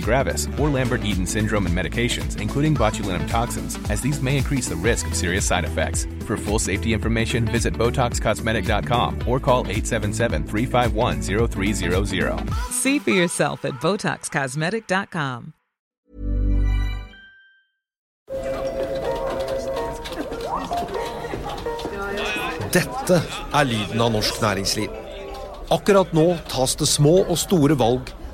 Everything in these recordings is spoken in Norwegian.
gravis, or Lambert-Eaton syndrome and medications, including botulinum toxins, as these may increase the risk of serious side effects. For full safety information, visit BotoxCosmetic.com or call 877-351-0300. See for yourself at BotoxCosmetic.com. Dette er lyden av norsk næringsliv. Akkurat nå tas det små og store valg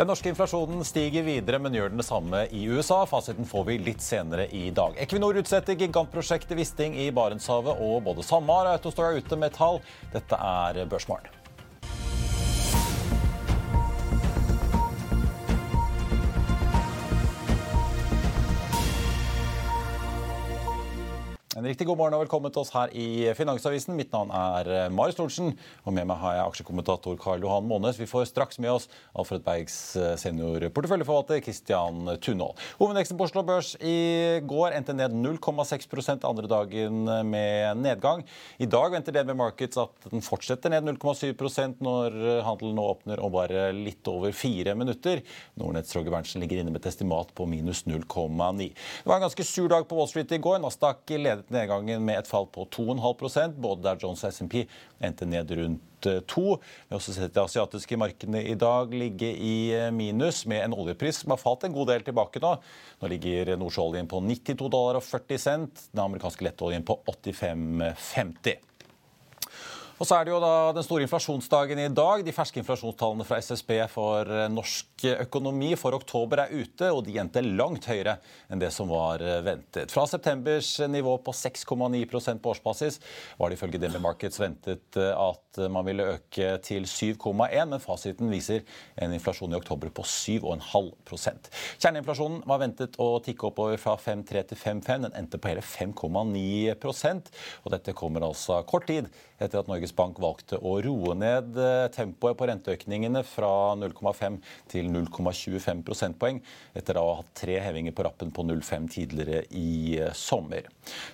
Den norske inflasjonen stiger videre, men gjør den det samme i USA. Fasiten får vi litt senere i dag. Equinor utsetter gigantprosjektet Wisting i Barentshavet, og både SalMar og Autostore er ute med tall. Dette er Børsmorgen. En riktig god morgen og velkommen til oss her i Finansavisen. Mitt navn er eh, Marius Thorensen, og med meg har jeg aksjekommentator Karl Johan Månes. Vi får straks med oss Alfred Bergs eh, seniorporteføljeforvalter Christian Tunål. Hovedveksten på Oslo Børs i går endte ned 0,6% andre dagen med nedgang. I dag venter DNB Markets at den fortsetter ned 0,7 når handelen nå åpner om bare litt over fire minutter. Nordnetts Roger Berntsen ligger inne med et estimat på minus 0,9. Det var en ganske sur dag på Wall Street i går. Nasdaq ledet nedgangen med et fall på 2,5 Både der Jones og SMP endte ned rundt eh, to. Vi har også sett de asiatiske markedene i dag ligge i eh, minus, med en oljepris som har falt en god del tilbake nå. Nå ligger nordsjøoljen på 92 dollar og 40 cent, den amerikanske lettoljen på 85,50. Og så er det jo da den store inflasjonsdagen i dag. De ferske inflasjonstallene fra SSB for eh, norsk økonomi for oktober er ute, og de endte langt høyere enn det som var eh, ventet. Fra septembers nivå på 6,9 på årsbasis var det ifølge DNB Markets ventet eh, at man ville øke til 7,1, men fasiten viser en inflasjon i oktober på 7,5% Kjerneinflasjonen var ventet å tikke oppover fra 5,3 til 5,5. Den endte på hele 5,9% og dette kommer altså kort tid etter at Norges Bank valgte å roe ned eh, tempoet på renteøkningene fra 0,5 til 0,25 prosentpoeng, etter å ha hatt tre hevinger på rappen på 0,5 tidligere i eh, sommer.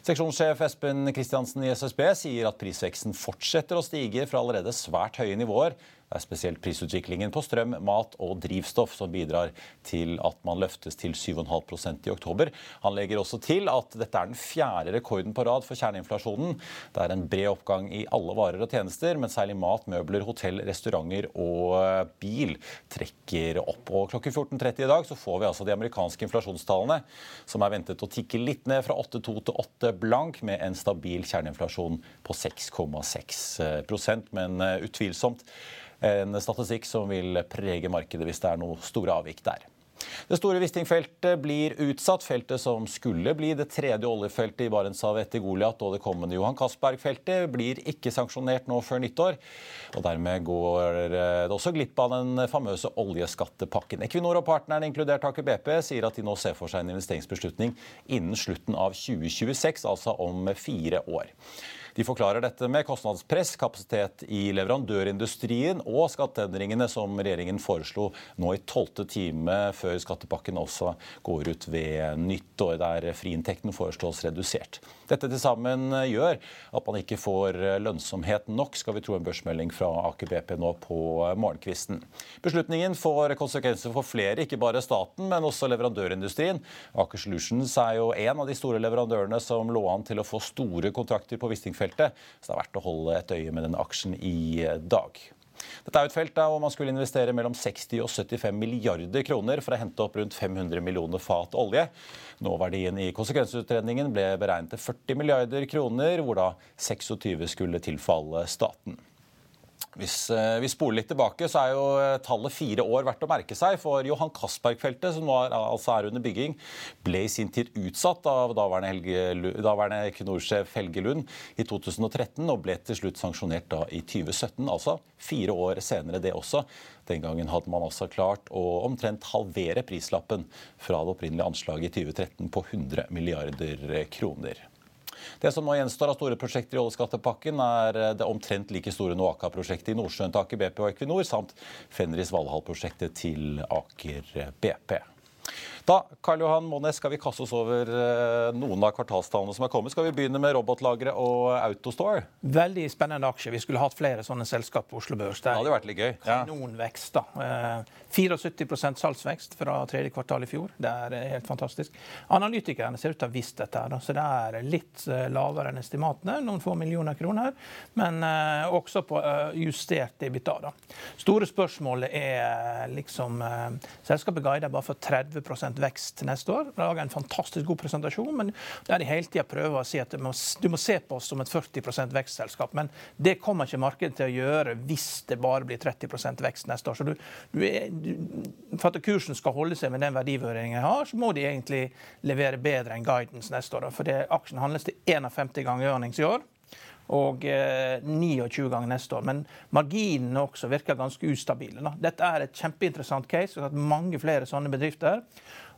Seksjonssjef Espen Kristiansen i SSB sier at prisveksten fortsetter å stige fra allerede svært høye nivåer det er spesielt prisutviklingen på strøm, mat og drivstoff som bidrar til at man løftes til 7,5% i oktober. Han legger også til at dette er den fjerde rekorden på rad for kjerneinflasjonen. Det er en bred oppgang i alle varer og tjenester, men særlig mat, møbler, hotell, restauranter og bil trekker opp. Og klokken 14.30 i dag så får vi altså de amerikanske inflasjonstallene, som er ventet å tikke litt ned fra 8,2 til 8 blank, med en stabil kjerneinflasjon på 6,6% men utvilsomt en statistikk som vil prege markedet hvis det er noe store avvik der. Det store Wisting-feltet blir utsatt. Feltet som skulle bli det tredje oljefeltet i Barentshavet etter Goliat og det kommende Johan Castberg-feltet, blir ikke sanksjonert nå før nyttår. Og Dermed går det også glipp av den famøse oljeskattepakken. Equinor og partnerne, inkludert Aker BP, sier at de nå ser for seg en investeringsbeslutning innen slutten av 2026, altså om fire år. De forklarer dette med kostnadspress, kapasitet i leverandørindustrien og skatteendringene som regjeringen foreslo nå i tolvte time før skattepakken også går ut ved nyttår, der friinntekten foreslås redusert. Dette til sammen gjør at man ikke får lønnsomhet nok, skal vi tro en børsmelding fra Aker BP nå på morgenkvisten. Beslutningen får konsekvenser for flere, ikke bare staten, men også leverandørindustrien. Aker Solutions er jo en av de store leverandørene som lå an til å få store kontrakter på Wisting-feltet, så det er verdt å holde et øye med den aksjen i dag. Dette er et felt hvor man skulle investere mellom 60 og 75 milliarder kroner for å hente opp rundt 500 millioner fat olje. Nåverdien i konsekvensutredningen ble beregnet til 40 milliarder kroner, hvor da 26 skulle tilfalle staten. Hvis eh, vi spoler litt tilbake, så er jo eh, tallet fire år verdt å merke seg. For Johan Castberg-feltet, som er, altså er under bygging, ble i sin tid utsatt av daværende, Helge, daværende Equinor-sjef Helge Lund i 2013, og ble til slutt sanksjonert da i 2017. Altså fire år senere det også. Den gangen hadde man altså klart å omtrent halvere prislappen fra det opprinnelige anslaget i 2013 på 100 milliarder kroner. Det som nå gjenstår av store prosjekter i oljeskattepakken, er det omtrent like store Noaka-prosjektet i Nordsjøen til Aker BP og Equinor, samt Fenris Valhall-prosjektet til Aker BP. Da Karl Johan Månes, skal vi kaste oss over eh, noen av kvartalstallene som er kommet. Skal vi begynne med robotlagre og Autostore? Veldig spennende aksje. Vi skulle hatt flere sånne selskap på Oslo Børs. Det hadde vært litt gøy. Ja. Kanonvekst, da. 74 eh, salgsvekst fra tredje kvartal i fjor. Det er eh, helt fantastisk. Analytikerne ser ut til å ha visst dette, da. så det er litt lavere enn estimatene. Noen få millioner kroner, men også på justert EBITDA. Da. Store spørsmålet er liksom Selskapet guider bare for 30 vekst neste år. Lager en fantastisk god presentasjon, men der de hele tida prøver å si at du må, se på oss som et 40% vekstselskap. Men det kommer ikke markedet til å gjøre hvis det bare blir 30% vekst neste år. Så du, du er, for at kursen skal holde seg med den verdivurderingen jeg har, så må de egentlig levere bedre enn guidance neste år. For det, aksjen handles til 51 ganger earnings i år og eh, 29 ganger neste år. Men marginene også virker ganske ustabile. Dette er et kjempeinteressant case. Vi har hatt mange flere sånne bedrifter.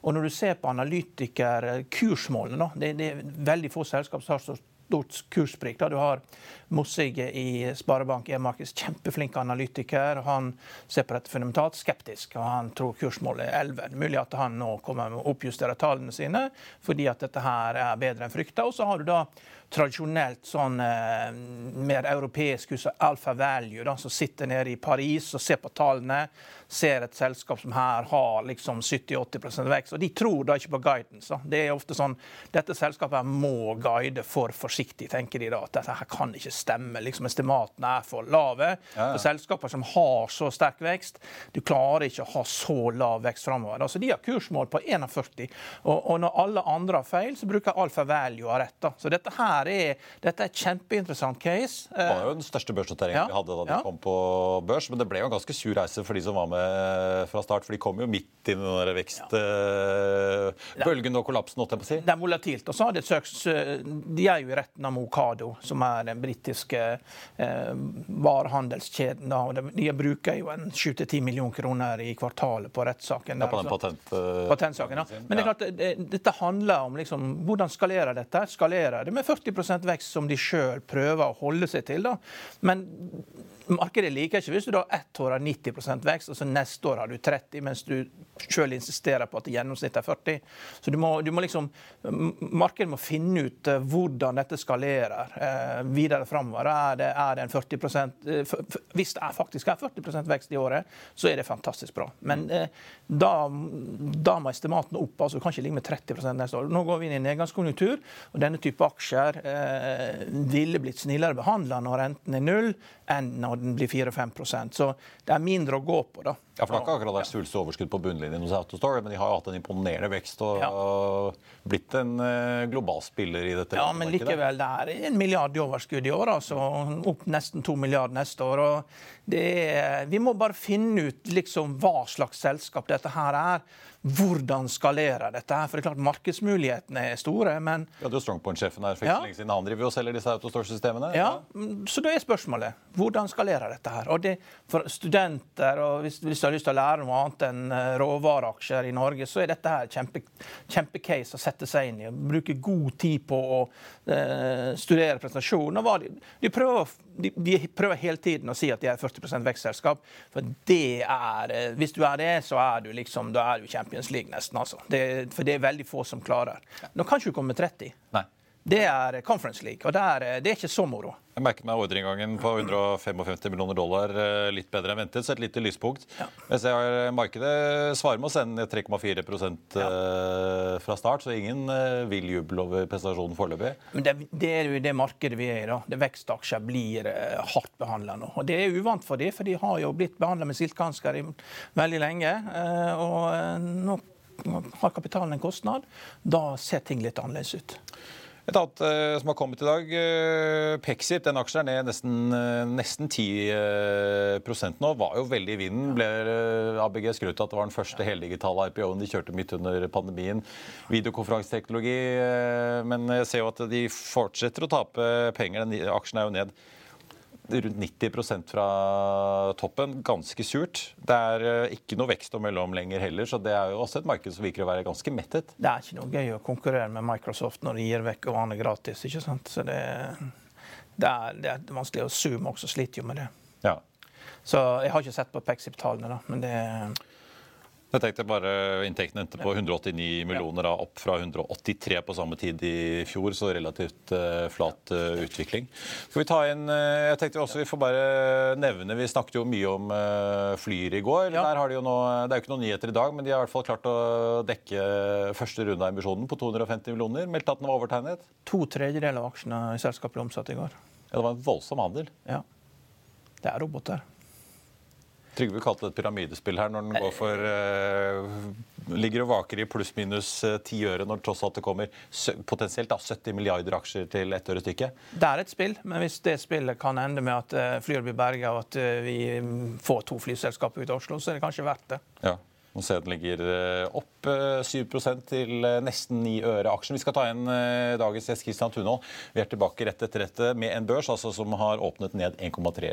Og når du ser på analytikerkursmålene, det, det, er veldig få selskap som har så stort kurssprik. Du har Mossig i Sparebank E-Markeds, kjempeflink analytiker. Han ser på dette fundamentalt skeptisk, og han tror kursmålet er 11. Det er mulig at han nå kommer med å oppjustere tallene sine fordi at dette her er bedre enn frykta. Og så har du da tradisjonelt sånn eh, mer europeisk hus, Alfa Value, da, som sitter nede i Paris og ser på tallene. Ser et selskap som her har liksom 70-80 vekst. Og de tror da ikke på guidance. Da. Det er ofte sånn Dette selskapet må guide for forsiktig, tenker de da. At dette her kan ikke stemme. liksom Estimatene er for lave. Ja, ja. For selskaper som har så sterk vekst, du klarer ikke å ha så lav vekst framover. Altså, de har kursmål på 41. Og, og når alle andre har feil, så bruker Alfa Value av rett. Da. Så dette her er, dette er et kjempeinteressant case. Det var jo den største børsnoteringen ja, vi hadde da de kom på børs, men det ble jo en ganske sur reise for de som var med fra start. For de kom jo midt i den vekstbølgen ja. og kollapsen, holdt jeg på å si. Det er volatilt. Og så har de søkt De er jo i retten av Mokado, som er den britiske eh, varehandelskjeden. De bruker jo en 7-10 millioner kroner i kvartalet på rettssaken. Ja, på den patent, uh, patentsaken. Ja. Men det er klart, det, dette handler om liksom, hvordan skalerer dette. Skalerer det med 40% vekst som de sjøl prøver å holde seg til. Da. Men markedet liker ikke hvis du da ett år har 90% vekst, og så neste år har du 30 mens du sjøl insisterer på at gjennomsnittet er 40 Så du må, du må liksom, Markedet må finne ut uh, hvordan dette skalerer eh, videre framover. Er, er det en 40 uh, eh, Hvis det er faktisk er 40% vekst i året, så er det fantastisk bra. Men da, da, må estimatene opp. altså Du kan ikke ligge med 30% neste år. Nå går vi inn i en nedgangskonjunktur, og denne type aksjer ville blitt snillere behandla når renten er null, enn når den blir 4-5 Så det er mindre å gå på. da. Ja, for Det har ikke akkurat vært svulstig overskudd på bunnlinjen hos Autostore, men de har jo hatt en imponerende vekst og ja. blitt en uh, global spiller i dette. Ja, men likevel, det er en milliard i overskudd i år, altså. Opp nesten to milliarder neste år. og er, Vi må bare finne ut liksom hva slags selskap dette her er hvordan skalere dette. her, for det er klart Markedsmulighetene er store, men Vi hadde jo Strongpoint-sjefen her for ikke ja. lenge siden. Han driver og selger disse Autostore-systemene. Ja, så da er spørsmålet hvordan skalere dette her. Og det, for studenter og hvis, hvis du har lyst til å lære noe annet enn eh, råvareaksjer i Norge, så er dette her kjempe, kjempecase å sette seg inn i. Bruke god tid på å eh, studere presentasjonen. De, de, prøver, de, de, prøver, hele tiden å si at de er 40% vekstselskap. For det er eh, Hvis du er det, så er du liksom, da er du Champions League nesten. altså. Det, for det er veldig få som klarer. Nå kan ikke du komme med 30. Nei det er Conference League. Og det er, det er ikke så moro. Jeg merket meg ordreinngangen på 155 millioner dollar, eh, litt bedre enn ventet. Så et lite lyspunkt. Ja. Jeg ser markedet svarer med å sende 3,4 ja. Eh, fra start, så ingen eh, vil juble over prestasjonen foreløpig. Men det, det, er jo det markedet vi er i. da. Det Vekstaksjer blir hardt behandla nå. Og Det er uvant for dem, for de har jo blitt behandla med silkehansker veldig lenge. Og nå har kapitalen en kostnad. Da ser ting litt annerledes ut. Et annet uh, som har kommet i dag, uh, Pexip, den aksjen er ned nesten, uh, nesten 10 nå. Var jo veldig i vinden. Ble ABG skrøt at det var den første heldigitale IPO-en de kjørte midt under pandemien. Videokonferanseteknologi. men jeg ser jo at de fortsetter å tape penger. Den aksjen er jo ned rundt 90% fra toppen. Ganske surt. Det er eh, ikke noe vekst å melde om lenger heller, så det er jo også et marked som virker å være ganske mettet. Det er ikke noe gøy å konkurrere med Microsoft når de gir vekk vaner gratis. ikke sant? Så det, det, er, det, er, vanskelig. Og Zoom også sliter jo med det. Ja. Så jeg har ikke sett på Pexip-tallene, da, men det jeg tenkte bare Inntektene endte på 189 millioner, da, opp fra 183 på samme tid i fjor. Så relativt uh, flat uh, utvikling. Skal vi ta inn uh, Jeg tenkte også vi får bare nevne Vi snakket jo mye om Flyr i går. Ja. Der har de jo nå, Det er jo ikke noen nyheter i dag, men de har i hvert fall klart å dekke første runde av emisjonen på 250 millioner. Meldte at den var overtegnet. To tredjedeler av aksjene i selskapet ble omsatt i går. Ja, Det var en voldsom handel. Ja. Det er roboter. Trygve kalte det et pyramidespill her, når den går for uh, Ligger og vaker i pluss-minus eh, ti øre når tross alt det kommer potensielt da, 70 milliarder aksjer til ett øre stykket. Det er et spill, men hvis det spillet kan ende med at uh, flyet blir berga og at vi mm, får to flyselskaper ut av Oslo, så er det kanskje verdt det. Ja. Og ser den ligger opp 7% til nesten 9 øre aksjen. Vi skal ta inn dagens gjest Christian Tunhold. Vi er tilbake rett etter dette med en børs altså, som har åpnet ned 1,3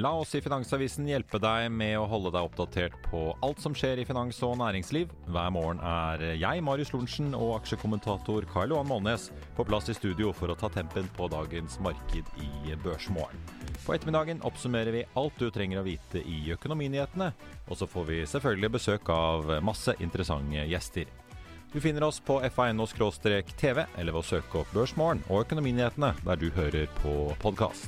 La oss i Finansavisen hjelpe deg med å holde deg oppdatert på alt som skjer i finans og næringsliv. Hver morgen er jeg, Marius Lorentzen, og aksjekommentator Karl Johan Målnes på plass i studio for å ta tempen på dagens marked i Børsmorgen. På ettermiddagen oppsummerer vi alt du trenger å vite i økonominyhetene, og så får vi selvfølgelig besøk av masse interessante gjester. Du finner oss på fa.no-tv, eller ved å søke opp Børsmorgen og Økonominyhetene der du hører på podkast.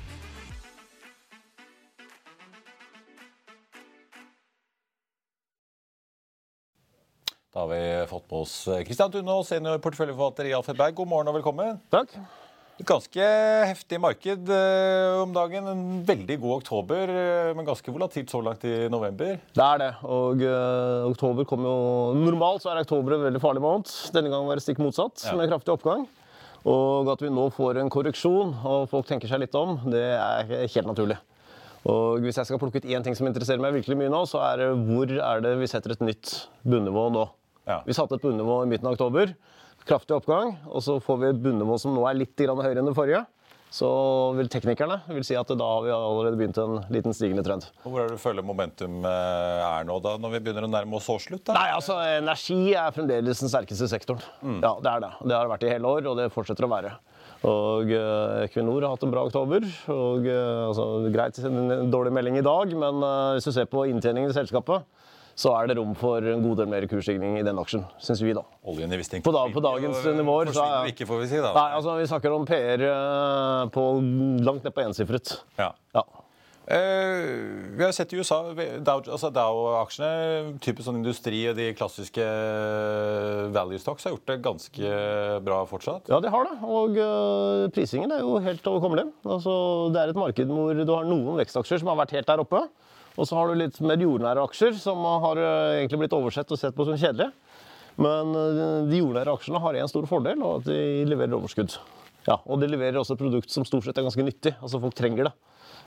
Da har vi fått med oss Kristian senior porteføljeforvalter i Alfred Berg. God morgen og velkommen. Takk. Ganske heftig marked eh, om dagen. En veldig god oktober, eh, men ganske volatilt så langt i november. Det er det. Og uh, oktober kommer jo Normalt så er oktober en veldig farlig måned. Denne gangen var det stikk motsatt, ja. med kraftig oppgang. Og at vi nå får en korreksjon og folk tenker seg litt om, det er helt naturlig. Og Hvis jeg skal plukke ut én ting som interesserer meg virkelig mye nå, så er det hvor er det vi setter et nytt bunnivå nå. Ja. Vi satte et bunnivå i midten av oktober. Kraftig oppgang. Og så får vi et bunnivå som nå er litt høyere enn det forrige. Så vil teknikerne vil si at da har vi allerede begynt en liten stigende trend. Og Hvor er det du føler momentum eh, er nå, da, når vi begynner å nærme oss årsslutt? Nei, altså Energi er fremdeles den sterkeste sektoren. Ja, Det er det. Det har det vært i hele år, og det fortsetter å være. Og eh, Equinor har hatt en bra oktober. og eh, altså, Greit, en dårlig melding i dag, men hvis du ser på inntjeningen i selskapet, så er det rom for en god del mer kursstigning i den aksjen, syns vi, da. Oljen i På, dag, på dagens nivåer så er ikke, får vi si. da. Nei, altså Vi snakker om PR eh, på langt ned på ensifret. Ja. Ja. Uh, vi har sett i USA altså Dow-aksjene, typisk sånn industri og de klassiske eh, value stocks, har gjort det ganske bra fortsatt. Ja, de har det. Og uh, prisingen er jo helt overkommelig. Altså, det er et marked hvor du har noen vekstaksjer som har vært helt der oppe. Og så har du litt mer jordnære aksjer som har øh, egentlig blitt oversett og sett på som kjedelige. Men øh, de jordnære aksjene har en stor fordel, og at de leverer overskudd. Ja, Og de leverer også et produkt som stort sett er ganske nyttig. Altså folk trenger det.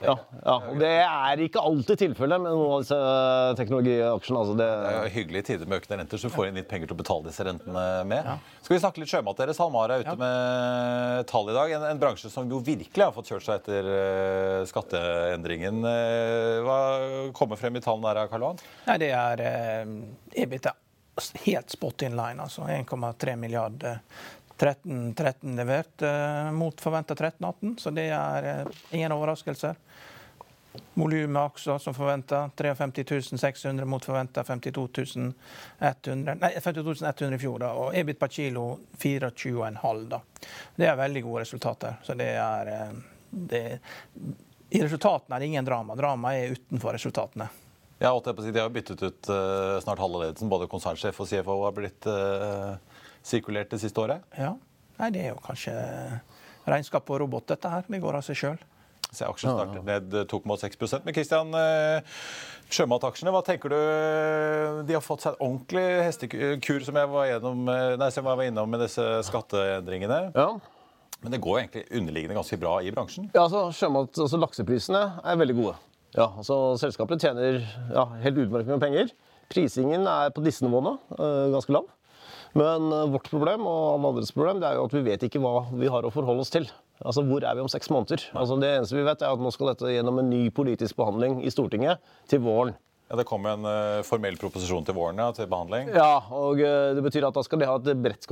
Ja, ja, og Det er ikke alltid tilfellet med noen av disse teknologiaksjene. Altså det, Det er hyggelige tider med økende renter, så du får inn litt penger til å betale disse rentene med. Skal vi snakke litt sjømat? Dere SalMar er ute med tall i dag. En, en bransje som jo virkelig har fått kjørt seg etter eh, skatteendringen. Eh, hva kommer frem i tallene der, Karl Johan? Nei, det er eh, EBITDA helt spot in line, altså 1,3 milliarder. 13, 13 levert mot forventa 13-18, så det er eh, ingen overraskelser. Volumet også, som forventa. 53 600 mot forventa 52 100 Nei, 52 100 i fjor. da, Og EBIT per kilo 24,5. da. Det er veldig gode resultater. Så det er eh, det, I resultatene er det ingen drama. Drama er utenfor resultatene. Ja, De har byttet ut eh, snart halve ledelsen. Både konsernsjef og CFO har blitt eh, sirkulert det siste året. Ja. Nei, det er jo kanskje regnskap og robot, dette her. Det går av seg sjøl. Se, aksjen startet ned 2,6% Men Kristian, sjømataksjene, hva tenker du? De har fått seg en ordentlig hestekur, som jeg var, gjennom, nei, som jeg var innom med disse skatteendringene. ja. Men det går egentlig underliggende ganske bra i bransjen. Ja, altså, sjømat, altså Lakseprisene er veldig gode. Ja, altså Selskapet tjener ja, helt utmerket med penger. Prisingen er på disse nivåene ganske lav. Men øh, vårt problem og alle andres problem det er jo at vi vet ikke hva vi har å forholde oss til. Altså, Hvor er vi om seks måneder? Altså, Det eneste vi vet er at Nå skal dette gjennom en ny politisk behandling i Stortinget til våren. Ja, Det kommer en uh, formell proposisjon til våren ja, til behandling. Ja, og uh, Det betyr at da skal de ha et bredt,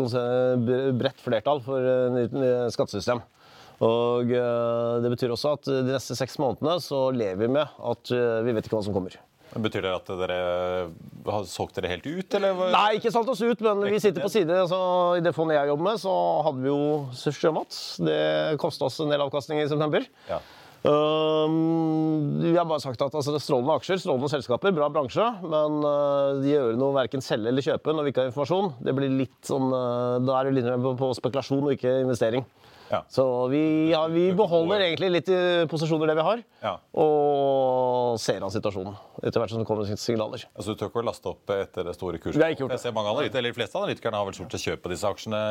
bredt flertall for nytt øh, skattesystem. Og Det betyr også at de neste seks månedene så lever vi med at vi vet ikke hva som kommer. Betyr det at dere har solgt dere helt ut, eller? Nei, ikke solgt oss ut, men vi sitter på side. Altså, I det fondet jeg jobber med, så hadde vi jo sjømat. Det kosta oss en del avkastning i september. Ja. Um, vi har bare sagt at altså, det strålende aksjer, strålende selskaper, bra bransje. Men uh, de gjør noe verken selge eller kjøpe når vi ikke har informasjon. Det blir litt sånn, uh, Da er det litt mer på, på spekulasjon og ikke investering. Ja. Så vi, ja, vi beholder egentlig litt i posisjoner det vi har, Ja. og ser an situasjonen etter hvert som det kommer signaler. Altså, Du tør ikke å laste opp etter det store kurset? Det har ikke gjort det. Jeg ser mange analytikere, eller De fleste analytikerne har vel stort sett kjøpt disse aksjene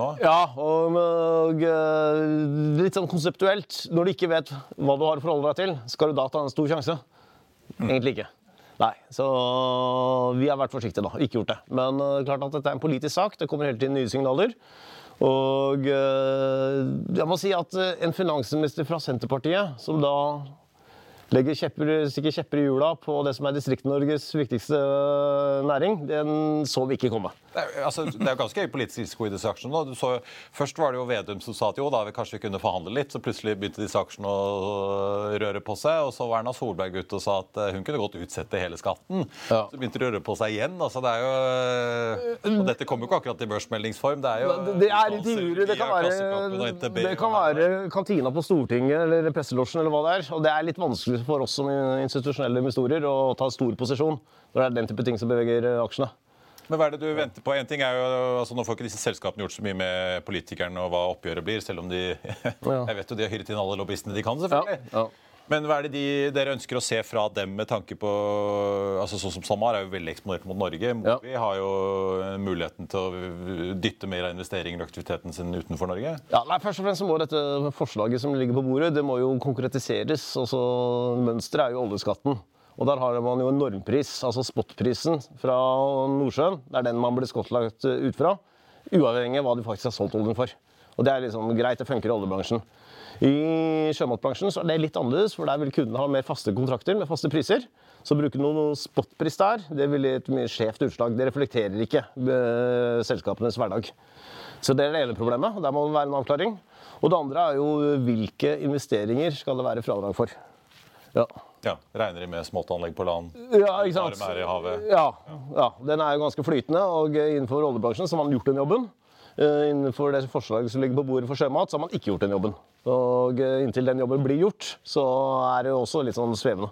nå? Ja, og, og eh, litt sånn konseptuelt. Når du ikke vet hva du har å forholde deg til, skal du da ta en stor sjanse? Egentlig ikke. Nei, så vi har vært forsiktige, da. Ikke gjort det. Men eh, klart at dette er en politisk sak. Det kommer hele tiden nye signaler. Og eh, jeg må si at eh, en finansminister fra Senterpartiet, som da legger kjepper, stikker kjepper i hjula på det som er Distrikt-Norges viktigste eh, næring, den så vi ikke komme. Det er, altså, det er jo ganske høy politisk risiko i disse aksjene. nå. Du så, først var det jo Vedum som sa at jo da, vi kanskje vi kunne forhandle litt. Så plutselig begynte disse aksjene å røre på seg. Og så var Erna Solberg ute og sa at eh, hun kunne godt utsette hele skatten. Ja. Så begynte det å røre på seg igjen. altså det er jo, Og dette kommer jo ikke akkurat i børsmeldingsform. Det er jo Det er intervjuer. Det kan være, det kan være kantina på Stortinget eller presselosjen eller hva det er. Og det er litt vanskelig for oss som institusjonelle investorer å ta stor posisjon når det er den type ting som beveger eh, aksjene. Men hva er det du venter på? En ting er jo, altså Nå får ikke disse selskapene gjort så mye med politikerne og hva oppgjøret blir, selv om de Jeg vet jo de har hyret inn alle lobbyistene de kan, selvfølgelig. Ja, ja. Men hva er det de, dere ønsker å se fra dem med tanke på altså Sånn som SalMar er jo veldig eksponert mot Norge. Movi har jo muligheten til å dytte mer av investeringer og aktiviteten sin utenfor Norge. Ja, nei, først og fremst må dette forslaget som ligger på bordet, det må jo konkretiseres. Altså, Mønsteret er jo oljeskatten. Og der har man jo en normpris, altså spotprisen fra Nordsjøen. Det er den man blir skottlagt ut fra, uavhengig av hva du faktisk har solgt oljen for. Og det er liksom greit, det funker i oljebransjen. I sjømatbransjen så er det litt annerledes, for der vil kundene ha mer faste kontrakter med faste priser. Så å bruke noen spotpris der, det vil gi et mye skjevt utslag. Det reflekterer ikke eh, selskapenes hverdag. Så det er det ene problemet, og der må det være en avklaring. Og det andre er jo hvilke investeringer skal det være fradrag for. Ja. Ja, Regner de med småttanlegg på land? Ja, ikke sant? Varme er i havet? Ja, ja, den er jo ganske flytende, og innenfor oljebransjen så har man gjort den jobben. Eh, Innenfor det forslaget som ligger på bordet for sjømat, så har man ikke gjort den jobben. Og eh, inntil den jobben blir gjort, så er det jo også litt sånn svevende.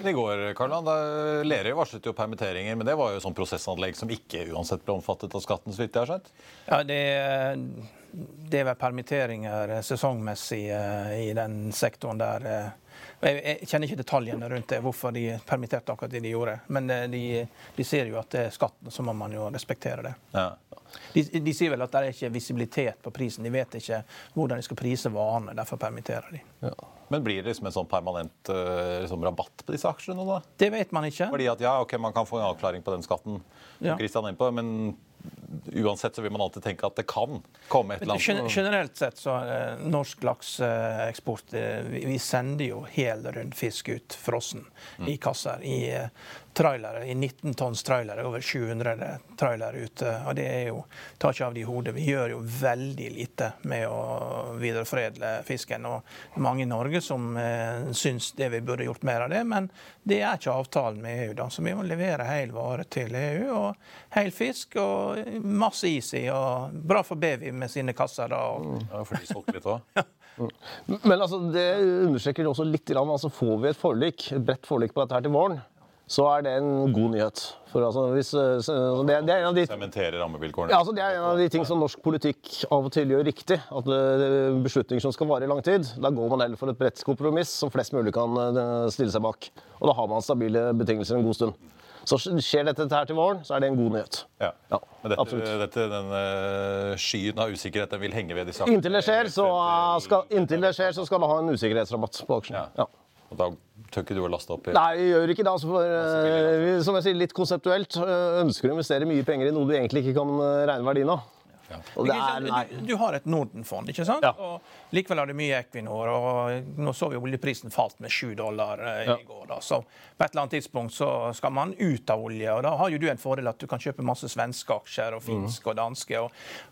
I går Karl, da Lerøy varslet jo permitteringer, men det var jo sånn prosessanlegg som ikke uansett ble omfattet av skatten, så vidt jeg har skjønt? Ja, det, det er vel permitteringer sesongmessig eh, i den sektoren der. Jeg, jeg kjenner ikke detaljene rundt det, hvorfor de permitterte akkurat det de gjorde. Men eh, de, de ser jo at det er skatten, så må man jo respektere det. Ja. De, de sier vel at det er ikke visibilitet på prisen. De vet ikke hvordan de skal prise varene. Derfor permitterer de. Men blir det liksom en sånn permanent eh, liksom, rabatt på disse aksjene da? Det vet man ikke. Fordi at ja, ok, man kan få en avklaring på den skatten, som Ja. Kristian er inne på, men uansett så vil man alltid tenke at det kan komme et eller annet. Generelt sett så eh, norsk lakseeksport eh, vi, vi sender jo hel rundfisk ut frossen i kasser. I eh, trailere, i 19 tonns trailere, over 700 trailere ute. Og det er jo tar ikke av de hodet. Vi gjør jo veldig lite med å videreforedle fisken. Og mange i Norge som eh, syns det vi burde gjort mer av det, men det er ikke avtalen med EU. da, Så vi må levere hel vare til EU. Og hel fisk og masse is i. Og bra for Bevi med sine kasser. da. Og, Ja, for de solgte litt også. Men altså, det understreker også litt. grann, Altså, får vi et forlik, et bredt forlik på dette her til våren, så er det en god nyhet. For altså, hvis, eh, så- det, det er en av de Sementere rammevilkårene. Ja, altså Det er en av de ting som norsk politikk av og til gjør riktig. At eh, Beslutninger som skal vare i lang tid, da går man heller for et bredt kompromiss som flest mulig kan eh, stille seg bak. Og da har man stabile betingelser en god stund. Så skjer dette her til våren, så er det en god nyhet. Ja. Ja, Men dette, absolutt. dette, den eh, skyen av usikkerhet den vil henge ved de sakene? Inntil det skjer, så skal, inntil det skjer, så skal det ha en usikkerhetsrabatt på aksjen. Ja. Ja. Og da tør ikke du å laste opp i Nei, vi gjør ikke det. Altså for, uh, vi, som jeg sier, litt konseptuelt eh, ønsker å investere mye penger i noe du egentlig ikke kan eh, regne verdien av. Og det er, nei. du, du har et Norden-fond, ikke sant? Ja. Og likevel har du mye Equinor. og Nå så vi oljeprisen falt med 7 dollar eh, Ja. i går. da, så På et eller annet tidspunkt så skal man ut av olje. og Da har jo du en fordel at du kan kjøpe masse svenske aksjer og finske og danske. og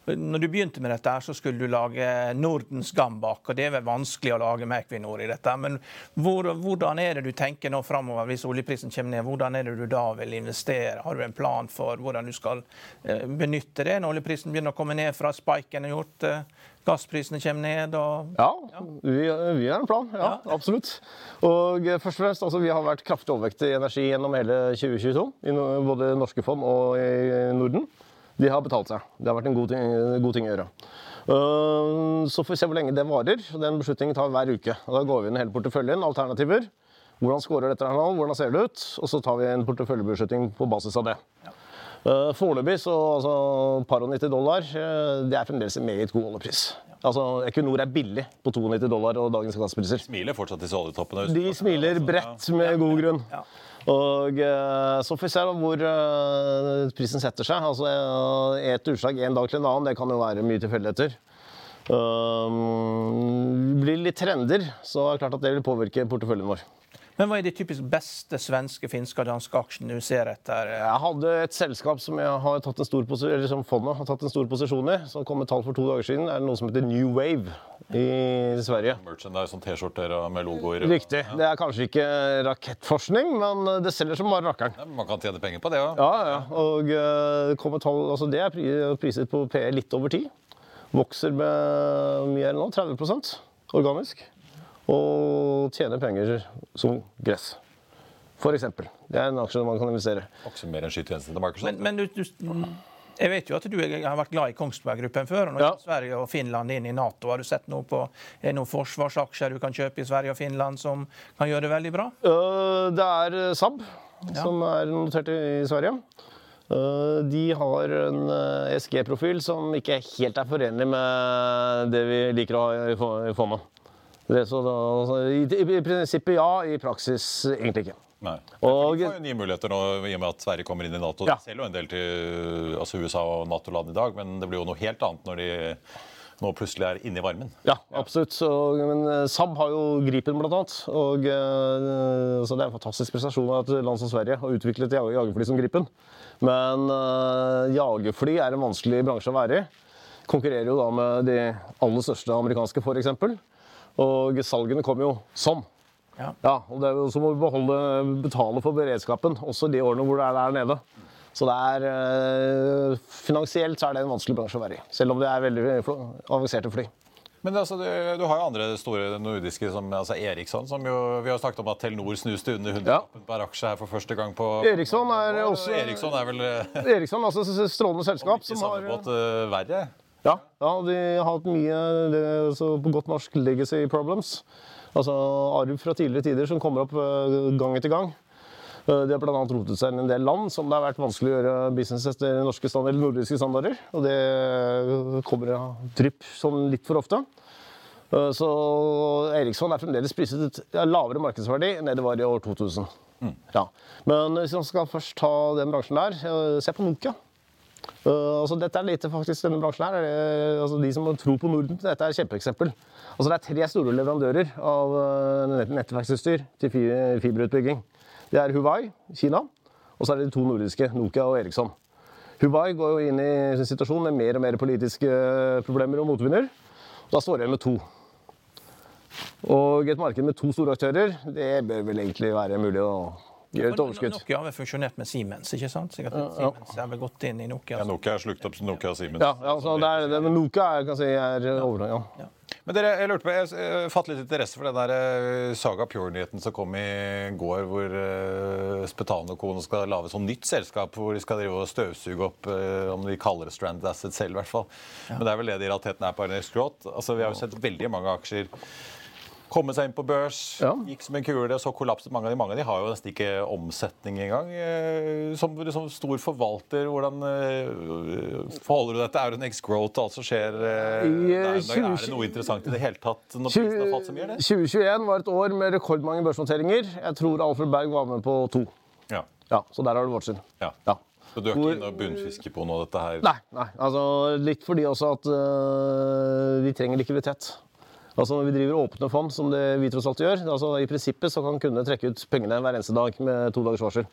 når du begynte med dette, her, så skulle du lage Nordens Gambak. og Det er vel vanskelig å lage med Equinor i dette. Men hvor, hvordan er det du tenker nå framover hvis oljeprisen kommer ned? Hvordan er det du da vil investere? Har du en plan for hvordan du skal eh, benytte det når oljeprisen begynner å komme ned fra spiken er gjort? eh, Gassprisene kommer ned og Ja, vi, vi har en plan. Ja, absolutt. Og eh, først og fremst, altså, Vi har vært kraftig overvektige i energi gjennom hele 2022, i no- både norske fond og i Norden. De har betalt seg. Det har vært en god ting, god ting å gjøre. Uh, så får vi se hvor lenge det varer. Den beslutningen tar vi hver uke. Og da går vi inn hele porteføljen, alternativer. Hvordan scorer dette her nå? Hvordan ser det ut? Og så tar vi en porteføljebeslutning på basis av det. Uh, Foreløpig så altså, par og 90 dollar, eh, det er fremdeles en meget god oljepris. Altså, Equinor er billig på 92 dollar og dagens gasspriser. Smiler fortsatt disse oljetoppene. De smiler bredt med god grunn. Ja. Og eh, Så får vi se hvor prisen setter seg. Altså Et utslag en dag til en annen, det kan jo være mye tilfeldigheter. Um, blir det litt trender, så er det klart at det vil påvirke porteføljen vår. Men hva er de typisk beste svenske, finske og danske aksjene du ser etter? Jeg hadde et selskap som jeg har tatt en stor eller som fondet har tatt en stor posisjon i, som kom med tall for to dager siden. Det er noe som heter New Wave i Sverige. Merchandise, sånn T-skjorter med logoer. Riktig. Det er kanskje ikke rakettforskning, men det selger som bare rakkeren. Ja, man kan tjene penger på det òg. Ja, ja. Og eh, kom et tall, altså det er priset på PE litt over 10. Vokser med mye her nå, 30 organisk. Og tjene penger som gress. For eksempel. Det er en aksje man kan investere. Også mer enn skytjenesten til Microsoft. Men, men du, du, Jeg vet jo at du har vært glad i Kongsberg Gruppen før. og Nå Ja. er Sverige og Finland inn i Nato. Har du sett noe på er det noen forsvarsaksjer du kan kjøpe i Sverige og Finland som kan gjøre det veldig bra? Øh, Det er Saab som er notert i Sverige. Øh, De har en ESG-profil som ikke helt er forenlig med det vi liker å ha i fondet. Det, så da, altså, i, I prinsippet ja, i praksis egentlig ikke. Nei. Og- Vi får jo nye muligheter nå i og med at Sverige kommer inn i Nato. Ja. De selger jo en del til altså USA og Nato-land i dag, men det blir jo noe helt annet når de nå plutselig er inne i varmen. Ja, absolutt. Så, men eh, Saab har jo Gripen, blant annet. Og, eh, så det er en fantastisk prestasjon av et land som Sverige har utviklet jag- jagerfly som Gripen. Men uh, jagerfly er en vanskelig bransje å være i. Konkurrerer jo da med de aller største amerikanske, f.eks. Og salgene kom jo sånn. Ja. Ja, og det så må vi beholde, betale for beredskapen, også de årene hvor det er der nede. Så det er, eh, finansielt så er det en vanskelig bransje å være i, selv om det er veldig avanserte fly. Men altså, du, du har jo andre store nordiske, som altså Eriksson. som jo, Vi har snakket om at Telenor snuste under 100 Ja. per aksje her for første gang på Eriksson er også Eriksson er vel eh, Eriksson, altså strålende selskap. ikke Som har, samme båt eh, verre. Ja, ja, de har hatt mye det, så på godt norsk legacy problems. Altså arv fra tidligere tider som kommer opp eh, gang etter gang. Eh, De har bl.a. rotet seg inn i en del land som det har vært vanskelig å gjøre business etter norske standard, eller nordiske standarder. Og det kommer av drypp sånn litt for ofte. Eh, Så Eriksson er fremdeles priset et lavere markedsverdi enn det var i år 2000. Ja. Men hvis man skal først ta den bransjen der, eh, se på Nokia. Uh, altså dette er litt faktisk denne bransjen her. er det- altså de som tror på Norden, dette er et kjempeeksempel. Altså det er tre store leverandører av nett nettverksutstyr til fiberutbygging. Det er Huawei, Kina, og så er det de to nordiske, Nokia og Eriksson. Huawei går jo inn i sin situasjon med mer og mer politiske problemer og motvinder. Da står igjen med to. Og et marked med to store aktører, det bør vel egentlig være mulig å gjøre et overskudd. Nokia har vel fusjonert med Siemens, ikke sant? Sikkert Siemens har vel gått inn i Nokia. Ja, Nokia er slukt opp som Nokia og Siemens. Ja, altså, det er, det, men Nokia er, kan si, er overgang, ja. Men dere, jeg lurte på, jeg fatt fattet litt interesse for den der eh, Saga Pure-nyheten som kom i går, hvor Spetalen og Kone skal lage sånn nytt selskap hvor de skal drive og støvsuge opp, eh, om de kaller det Stranded asset selv i hvert fall. Men det er vel det de i realiteten er på Ernest Growth. Altså, vi har jo sett veldig mange aksjer komme seg inn på børs, Ja. gikk som en kule, og så kollapset mange av de. Mange av de har jo nesten ikke omsetning engang. Eh, Som liksom stor forvalter, hvordan eh, forholder du deg til Auronex Growth og alt som skjer? eh, der? Er det noe interessant i det hele tatt når prisen har falt så mye? Det? 2021 var et år med rekordmange børsnoteringer. Jeg tror Alfred Berg var med på to. Ja. Ja, Så der har du vårt syn. ja. Ja. Så du er ikke inne og bunnfisker på noe av dette her? Nei, nei, altså litt fordi også at øh, vi trenger likviditet. Altså Når vi driver åpne fond, som det vi tross alt gjør, altså i prinsippet så kan kundene trekke ut pengene hver eneste dag med to dagers varsel.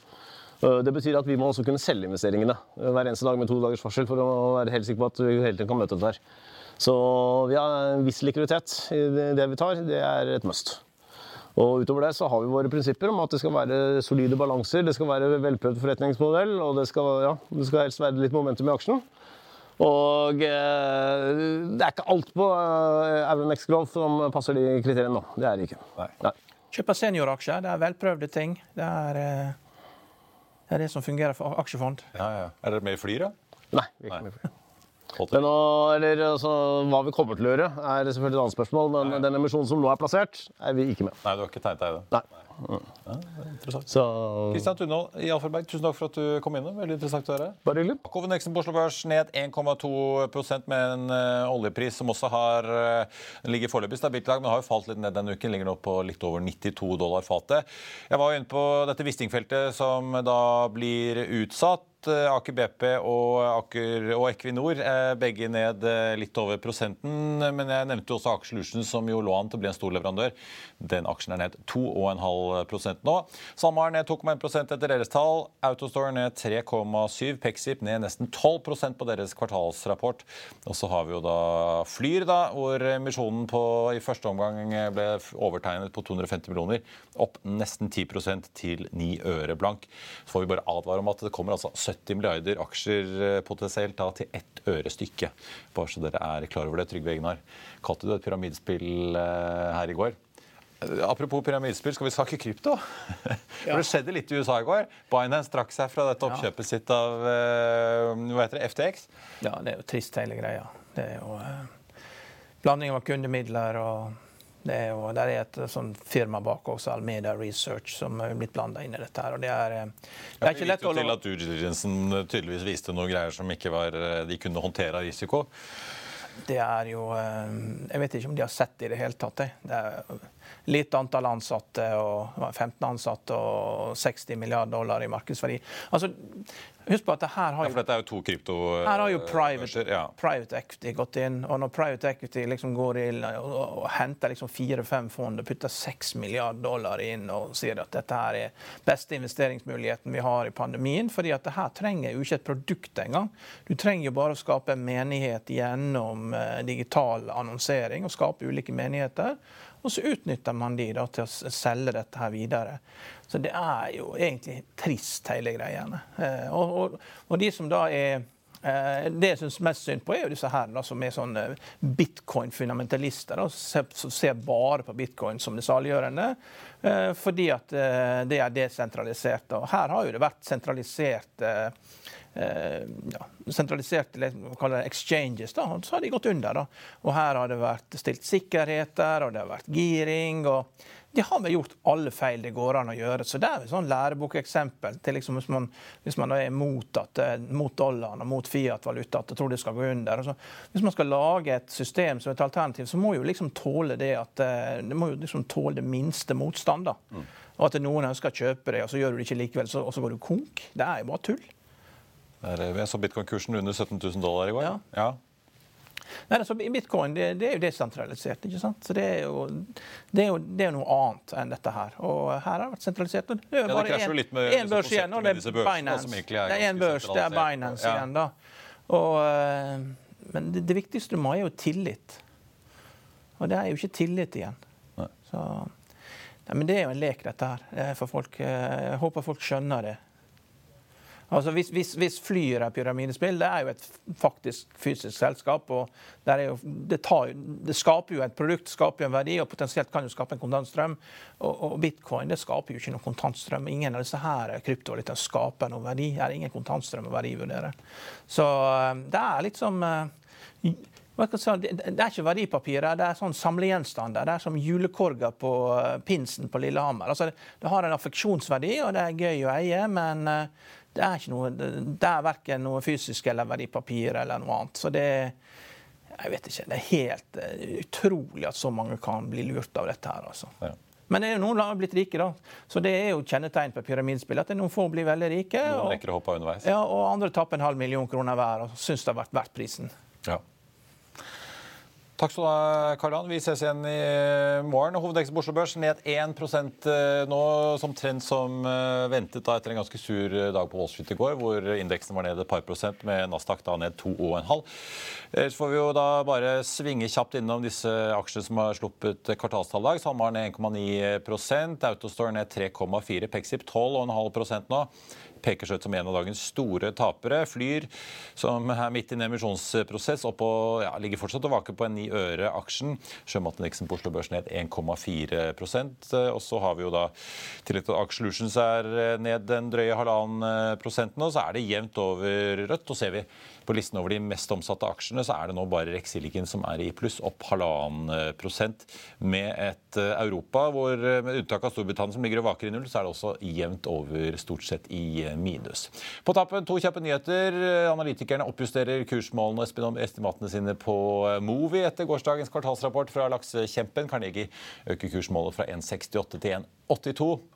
Øh, Det betyr at vi må også kunne selge investeringene øh, hver eneste dag med to dagers varsel for å være helt sikker på at vi hele tiden kan møte dette her. Så vi har en viss likviditet i det vi tar. Det er et must. Og utover det så har vi våre prinsipper om at det skal være solide balanser, det skal være velprøvd forretningsmodell, og det skal, ja, det skal helst være litt momentum i aksjen. Og eh, det er ikke alt på eh, Euronex Growth som passer de kriteriene nå. Det er det ikke. Nei. Kjøpe senioraksjer, det er velprøvde ting. Det er, eh, det er det som fungerer for aksjefond. Ja, ja. Er dere med i Flyr, da? Nei. vi er ikke Nei. med i flyr. Men nå, eller, altså, hva vi kommer til å gjøre, er selvfølgelig et annet spørsmål. Men den emisjonen som nå er plassert, er vi ikke med. Nei, du har ikke tegnet deg i det? Nei. Interessant. Kristian Tunhold i Alfaberg, tusen takk for at du kom innom. Veldig interessant å høre. bare hyggelig. Hovedindeksen på Oslo Børs ned 1,2 med en eh, oljepris som også har den ligger foreløpig stabilt i dag, men har jo falt litt ned denne uken. Ligger nå på litt over 92 dollar fatet. Jeg var jo inne på dette Wisting-feltet som da blir utsatt. Eh, Aker BP og, og Equinor er begge ned eh, litt over prosenten. Men jeg nevnte også Aker Solutions, som jo lå an til å bli en stor leverandør. Den aksjen er ned 2,5% nå. SalMar ned 2,1 etter deres tall. Autostore ned 3,7. Pexip ned nesten 12% på deres kvartalsrapport. Og så har vi jo da Flyr, da, hvor emisjonen på, i første omgang ble overtegnet på 250 millioner. Opp nesten 10% til 9 øre blank. Så får vi bare advare om at det kommer altså 70 milliarder aksjer eh, potensielt da til ett øre stykket. Bare så dere er klar over det. Trygve Egnar kalte det et pyramidespill eh, her i går. Apropos pyramidespill, skal vi snakke krypto? For Det skjedde litt i USA i går. Binance trakk seg fra dette oppkjøpet sitt av eh, hva heter det, FTX. Ja, det er jo trist, hele greia. Det er jo eh, blanding av kundemidler og det er jo, der er et sånn firma bak også, Almeda Research, som er blitt blanda inn i dette. her, og Det er, eh, det er ikke lett å til at diligencen tydeligvis viste noen greier som ikke var, eh, de kunne håndtere av risiko. Det er jo eh, Jeg vet ikke om de har sett det i det hele tatt. det. Det er lite antall ansatte, og 15 ansatte og 60 milliarder dollar i markedsverdi. Altså, Husk på at her har jo, ja, for dette er jo to krypto... Her har jo private, ja. private equity gått inn. Og når private equity liksom går inn og, og, og henter liksom fire-fem fond og putter 6 milliarder dollar inn og sier at dette her er beste investeringsmuligheten vi har i pandemien, fordi at det her trenger jo ikke et produkt engang. Du trenger jo bare å skape en menighet gjennom eh, digital annonsering og skape ulike menigheter. Og så utnytter man de da, til å selge dette her videre. Så det er jo egentlig trist, hele greiene. Eh, og, og, og, de som da er eh, det jeg syns mest synd på, er jo disse her da, som er sånne bitcoin-fundamentalister. Som ser bare på bitcoin som det saliggjørende. Eh, fordi at det er desentralisert. Og her har jo det vært sentralisert ja, sentraliserte exchanges, da, så har de gått under. Da. Og her har det vært stilt sikkerheter, og det har vært giring. og de har vel gjort alle feil det går an å gjøre. Så det er et sånn lærebokeksempel til liksom hvis, man, hvis man er mot, at, eh, mot dollaren og mot Fiat-valuta, at jeg tror det skal gå under. Altså, hvis man skal lage et system som et alternativ, så må jo liksom tåle det at eh, det må jo liksom tåle det minste motstand. da. Mm. Og at noen ønsker å kjøpe det, og så gjør du det ikke likevel, så, og så går du konk. Det er jo bare tull. Vi så bitcoin-kursen under 17 000 dollar i går. Ja. ja. Nei, altså, Bitcoin det, det, er jo desentralisert. ikke sant? Så Det er jo, det er jo, det er noe annet enn dette her. Og her har det vært sentralisert. Det er jo bare én børs igjen, og det er Binance. det er én børs, det er Binance ja. igjen. da. Og, eh, men det, det, viktigste du må ha, er jo tillit. Og det er jo ikke tillit igjen. Så, nei, men det er jo en lek, dette her. For folk, eh, jeg håper folk skjønner det. Altså hvis, hvis, hvis Flyr er pyramidespill, det er jo et faktisk fysisk selskap. og jo, det, tar, det, skaper jo et produkt, skaper jo en verdi, og potensielt kan jo skape en kontantstrøm. Og, og bitcoin det skaper jo ikke noen kontantstrøm. Ingen av disse her kryptovalutaene skaper noen verdi. Det er ingen kontantstrøm å verdivurdere. Så eh, det er liksom som det er ikke verdipapirer, det er sånn samlegjenstander. Det er som julekorger på eh, pinsen på Lillehammer. Altså, det har en affeksjonsverdi, og det er gøy å eie, men det er, ikke noe, det er verken noe fysisk eller verdipapir eller noe annet. Så det jeg vet ikke, det er helt uh, utrolig at så mange kan bli lurt av dette her. altså. Ja. Men det er jo noen som har blitt rike, da. Så det er jo kjennetegn på pyramidspill. At noen få blir veldig rike. Noen rekker å hoppe underveis. Ja, og andre tapper en halv million kroner hver og syns det har vært verdt prisen. Ja. Takk skal du ha, Karl-Han. Vi ses igjen i morgen. Hovedeksten på Oslo Børs ned 1 eh, nå, som trend som eh, ventet da etter en ganske sur eh, dag på Wall Street i går, hvor indeksen var ned et par prosent, med Nasdaq da ned 2,5. Så får vi jo da bare svinge kjapt innom disse aksjene som har sluppet kvartalstallag. SalMar ned 1,9% Autostore ned 3,4 Pexip 12,5% nå peker seg ut som en av dagens store tapere. Flyr, som er midt i en emisjonsprosess, opp og, ja, ligger fortsatt og vaker på en 9 øre aksjen. Sjømatindeksen på Oslo Børs ned 1,4% Og så har vi jo da tillegg til at Aker Solutions er ned den drøye halvannen prosenten, og så er det jevnt over rødt. Og ser vi på listen over de mest omsatte aksjene så er det nå bare Rex som er i pluss, opp halvannen prosent. Med et Europa hvor, med unntak av Storbritannia som ligger og vaker i null, så er det også jevnt over stort sett i minus. På tappen to kjappe nyheter. Analytikerne oppjusterer kursmålene og estimatene sine på Movi etter gårsdagens kvartalsrapport fra laksekjempen. Carnegie øker kursmålet fra 1,68 til 1,82.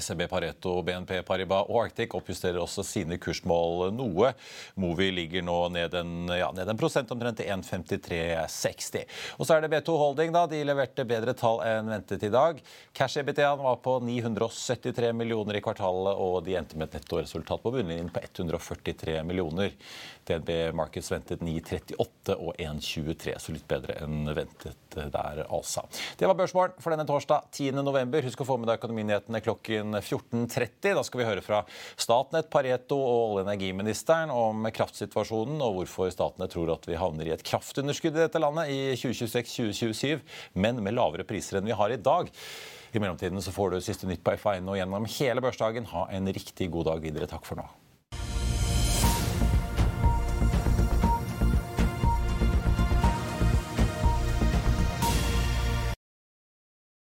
SEB Pareto, BNP Paribas og Arctic oppjusterer også sine kursmål noe. Movi ligger nå ned en, ja, ned en prosent omtrent til 1,5360. Og så er det B2 Holding. da, De leverte bedre tall enn ventet i dag. Cash EBTA var på 973 millioner i kvartalet, og de endte med et nettoresultat på bunnlinjen på 143 millioner. DNB Markets ventet 9,38 og 1,23, så litt bedre enn ventet der, altså. Det var børsmålen for denne torsdag 10.11. Husk å få med deg økonominyhetene klokken klokken 14.30. Da skal vi høre fra Statnett, Pareto og olje- og energiministeren om kraftsituasjonen og hvorfor Statnett tror at vi havner i et kraftunderskudd i dette landet i 2026-2027, men med lavere priser enn vi har i dag. I mellomtiden så får du siste nytt på F1 og gjennom hele børsdagen. Ha en riktig god dag videre. Takk for nå.